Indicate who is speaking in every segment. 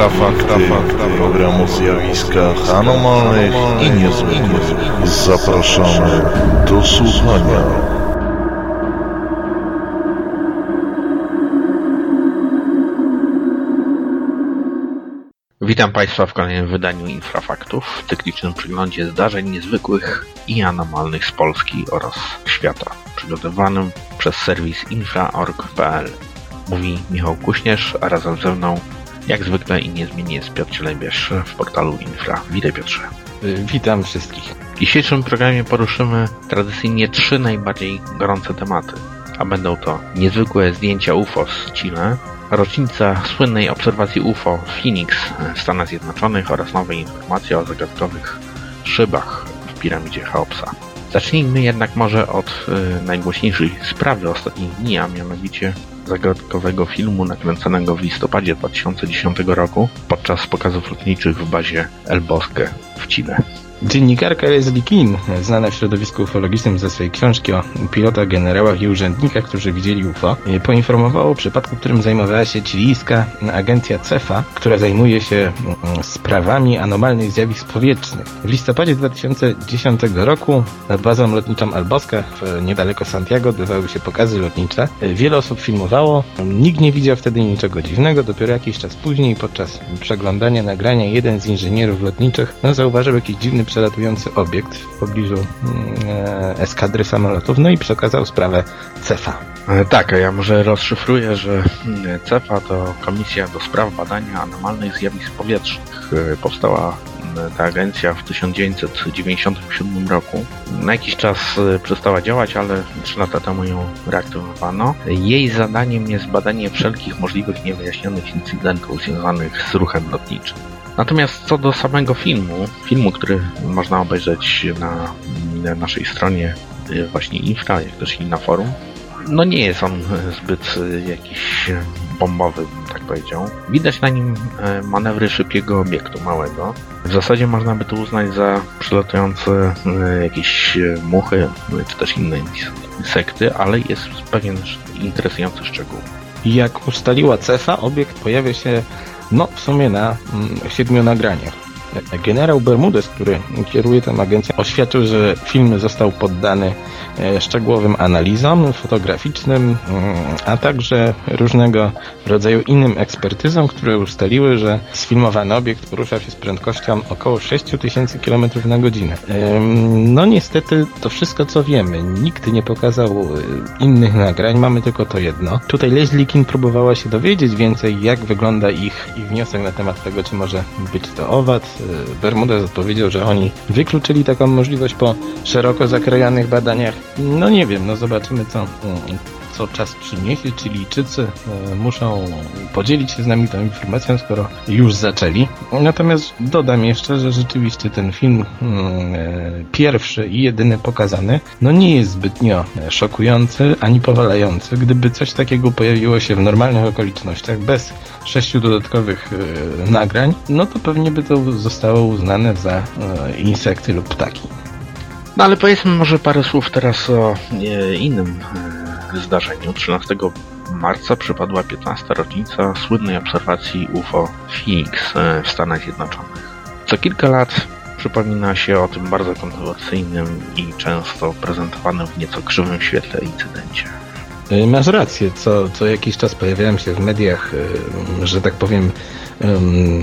Speaker 1: Infrafakty, program o zjawiskach anomalnych i niezwykłych. Zapraszamy do słuchania.
Speaker 2: Witam Państwa w kolejnym wydaniu Infrafaktów, cyklicznym przeglądzie zdarzeń niezwykłych i anomalnych z Polski oraz świata, przygotowanym przez serwis infra.org.pl. Mówi Michał Kuśnierz, a razem ze mną, jak zwykle i niezmiennie jest Piotr Cielebierz w portalu Infra. Witaj Piotrze.
Speaker 3: Witam wszystkich.
Speaker 2: W dzisiejszym programie poruszymy tradycyjnie trzy najbardziej gorące tematy, a będą to niezwykłe zdjęcia UFO z Chile, rocznica słynnej obserwacji UFO w Phoenix w Stanach Zjednoczonych oraz nowe informacje o zagadkowych szybach w piramidzie Cheopsa. Zacznijmy jednak może od y, najgłośniejszej sprawy ostatnich dni, a mianowicie zagadkowego filmu nakręconego w listopadzie 2010 roku podczas pokazów lotniczych w bazie El Bosque w Chile.
Speaker 3: Dziennikarka Leslie Keane, znana w środowisku ufologicznym ze swojej książki o pilotach, generałach i urzędnikach, którzy widzieli UFO, poinformowała o przypadku, którym zajmowała się chilijska agencja CEFA, która zajmuje się mm, sprawami anomalnych zjawisk powietrznych. W listopadzie 2010 roku nad bazą lotniczą Alboska, niedaleko Santiago, odbywały się pokazy lotnicze. Wiele osób filmowało, nikt nie widział wtedy niczego dziwnego, dopiero jakiś czas później, podczas przeglądania nagrania, jeden z inżynierów lotniczych no, zauważył jakiś dziwny przelatujący obiekt w pobliżu e, eskadry samolotów, no i przekazał sprawę CEFA.
Speaker 2: E, Tak, ja może rozszyfruję, że mm, CEFA to Komisja do Spraw Badania Anomalnych Zjawisk Powietrznych. E, Powstała mm, ta agencja w 1997 roku. Na jakiś czas e, przestała działać, ale 3 lata temu ją reaktywowano. Jej zadaniem jest badanie wszelkich możliwych niewyjaśnionych incydentów związanych z ruchem lotniczym. Natomiast co do samego filmu, filmu, który można obejrzeć na, na naszej stronie y, właśnie Infra, jak też i na forum, no nie jest on e, zbyt e, jakiś bombowy, bym tak powiedział. Widać na nim manewry szybkiego obiektu małego. W zasadzie można by to uznać za przelatujące e, jakieś muchy, czy też inne insekty, ale jest pewien interesujący szczegół.
Speaker 3: Jak ustaliła CEFA, obiekt pojawia się no, w sumie na mm, siedmiu nagraniach. Generał Bermudez, który kieruje tę agencję, oświadczył, że film został poddany e, szczegółowym analizom fotograficznym, mm, a także różnego rodzaju innym ekspertyzom, które ustaliły, że sfilmowany obiekt poruszał się z prędkością około 6000 km na godzinę. No niestety to wszystko co wiemy. Nikt nie pokazał e, innych nagrań, mamy tylko to jedno. Tutaj Leslie King próbowała się dowiedzieć więcej, jak wygląda ich, ich wniosek na temat tego, czy może być to owad. E, Bermudez odpowiedział, że oni wykluczyli taką możliwość po szeroko zakrojonych badaniach. No nie wiem, no zobaczymy co, co czas przyniesie. Chilijczycy e, muszą podzielić się z nami tą informacją, skoro już zaczęli. Natomiast dodam jeszcze, że rzeczywiście ten film mm, e, pierwszy i jedyny pokazany, no nie jest zbytnio e, szokujący ani powalający. Gdyby coś takiego pojawiło się w normalnych okolicznościach, bez sześciu dodatkowych nagrań, no to pewnie by to zostało uznane za insekty lub ptaki.
Speaker 2: No ale powiedzmy może parę słów teraz o innym zdarzeniu. 13 marca przypadła 15. rocznica słynnej obserwacji UFO Phoenix e, w Stanach Zjednoczonych. Co kilka lat przypomina się o tym bardzo kontrowersyjnym i często prezentowanym w nieco krzywym świetle incydencie.
Speaker 3: E, Masz rację, co, co jakiś czas pojawiają się w mediach, e, że tak powiem, em,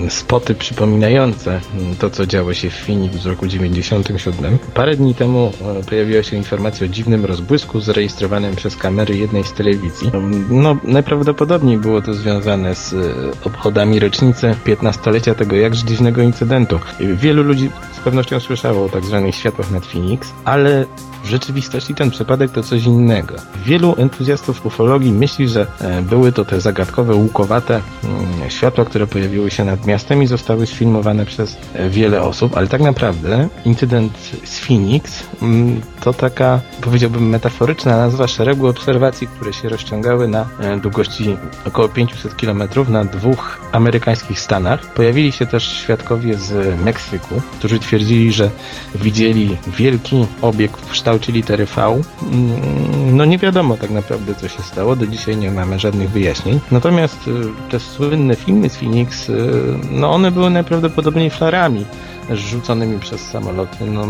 Speaker 3: spoty przypominające to, co działo się w Phoenix w roku 97. Parę dni temu e, pojawiła się informacja o dziwnym rozbłysku zarejestrowanym przez kamery jednej z telewizji. No, najprawdopodobniej było to związane z e, obchodami rocznicy 15-lecia tego jakże dziwnego incydentu. Wielu ludzi z pewnością słyszało o tak zwanych światłach nad Phoenix, ale w rzeczywistości ten przypadek to coś innego. Wielu entuzjastów ufologii myśli, że e, były to te zagadkowe, łukowate mm, światła, które pojawiły się nad miastem i zostały sfilmowane przez e, wiele osób, ale tak naprawdę incydent z Phoenix mm, to taka, powiedziałbym, metaforyczna nazwa szeregu obserwacji, które się rozciągały na e, długości około 500 km na dwóch amerykańskich stanach. Pojawili się też świadkowie z Meksyku, którzy twierdzili, że widzieli wielki obiekt w kształcie litery V. Mm, no nie wiadomo tak naprawdę co się stało, do dzisiaj nie mamy żadnych wyjaśnień. Natomiast y, te słynne filmy z Phoenix, y, no one były najprawdopodobniej flarami rzuconymi przez samoloty. No,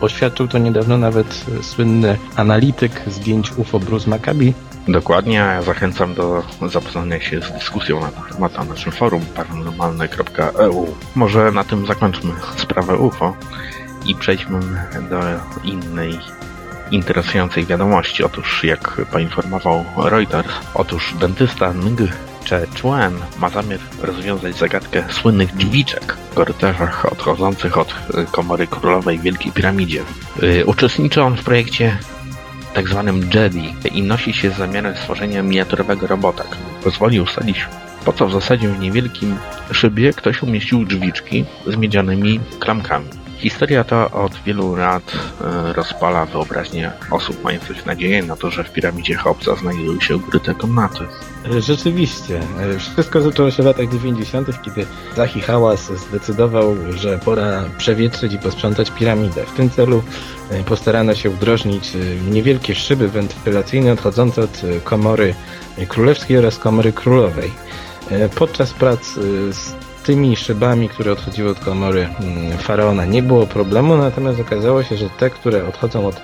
Speaker 3: oświadczył to niedawno nawet słynny analityk zdjęć UFO Bruce Maccabi,
Speaker 2: Dokładnie, zachęcam do zapoznania się z dyskusją na ten temat na naszym forum paranormalne.eu. Może na tym zakończmy sprawę UFO i przejdźmy do innej interesującej wiadomości. Otóż, jak poinformował Reuters, otóż dentysta Ng Che Chuen ma zamiar rozwiązać zagadkę słynnych drzwiczek w korytarzach odchodzących od komory królowej w Wielkiej Piramidzie. Y, uczestniczy on w projekcie tak zwanym Jedi i nosi się z zamiarem stworzenia miniaturowego robota, który pozwoli ustalić, po co w zasadzie w niewielkim szybie ktoś umieścił drzwiczki z miedzianymi klamkami. Historia ta od wielu lat e, rozpala wyobraźnię osób mających nadzieję na to, że w piramidzie Hobbesa znajdują się ukryte komnaty.
Speaker 3: Rzeczywiście. Wszystko zaczęło się w latach 90., kiedy Zahi Hałas zdecydował, że pora przewietrzyć i posprzątać piramidę. W tym celu e, postarano się wdrożnić e, niewielkie szyby wentylacyjne odchodzące od komory królewskiej oraz komory królowej. Podczas prac tymi szybami, które odchodziły od komory mm, faraona nie było problemu, natomiast okazało się, że te, które odchodzą od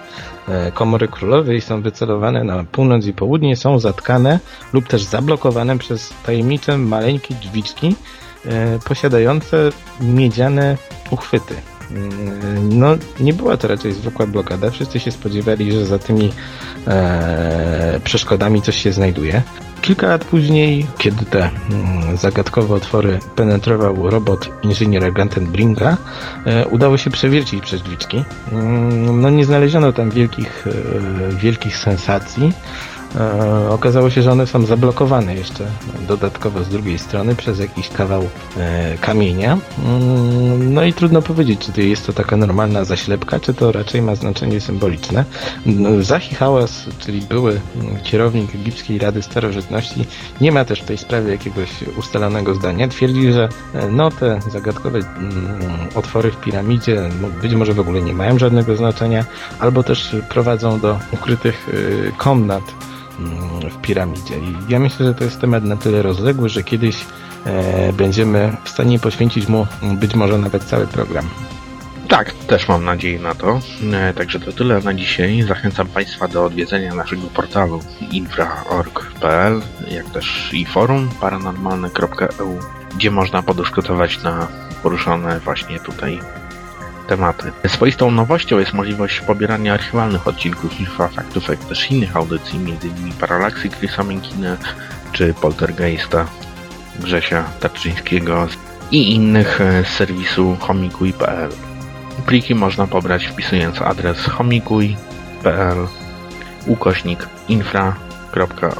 Speaker 3: e, komory królowej są wycelowane na północ i południe, są zatkane lub też zablokowane przez tajemnicze maleńkie drzwiczki e, posiadające miedziane uchwyty. Mm, no, nie była to raczej zwykła blokada. Wszyscy się spodziewali, że za tymi e, przeszkodami coś się znajduje. Kilka lat później, kiedy te mm, zagadkowe otwory penetrował robot inżyniera Gantenbringa, e, udało się przewiercić przez drzwiczki. Mm, no nie znaleziono tam wielkich, e, wielkich sensacji. E, okazało się, że one są zablokowane jeszcze dodatkowo z drugiej strony przez jakiś kawał e, kamienia. Mm, no i trudno powiedzieć, czy to jest to taka normalna zaślepka, czy to raczej ma znaczenie symboliczne. No, Zahi Hałas, czyli były kierownik Egipskiej Rady Starożytności, nie ma też w tej sprawie jakiegoś ustalonego zdania. Twierdzi, że e, no te zagadkowe mm, otwory w piramidzie być może w ogóle nie mają żadnego znaczenia, albo też prowadzą do ukrytych komnat Mm, w piramidzie. I ja myślę, że to jest temat na tyle rozległy, że kiedyś e, będziemy w stanie poświęcić mu być może nawet cały program.
Speaker 2: Tak, też mam nadzieję na to. E, także to tyle na dzisiaj. Zachęcam Państwa do odwiedzenia naszego portalu infra.org.pl, jak też i forum paranormalne.eu, gdzie można podyskutować na poruszone właśnie tutaj tematy. Swoistą nowością jest możliwość pobierania archiwalnych odcinków Infra jak też innych audycji, m.in. Paralaksy Chrisa Menkina czy Poltergeista Grzesia Tarczyńskiego i innych z serwisu homikuj.pl. Pliki można pobrać wpisując adres homikuj.pl ukośnik infra.org.pl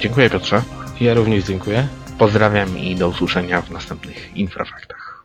Speaker 2: Dziękuję Piotrze.
Speaker 3: Ja również dziękuję.
Speaker 2: Pozdrawiam i do usłyszenia w następnych infrafaktach.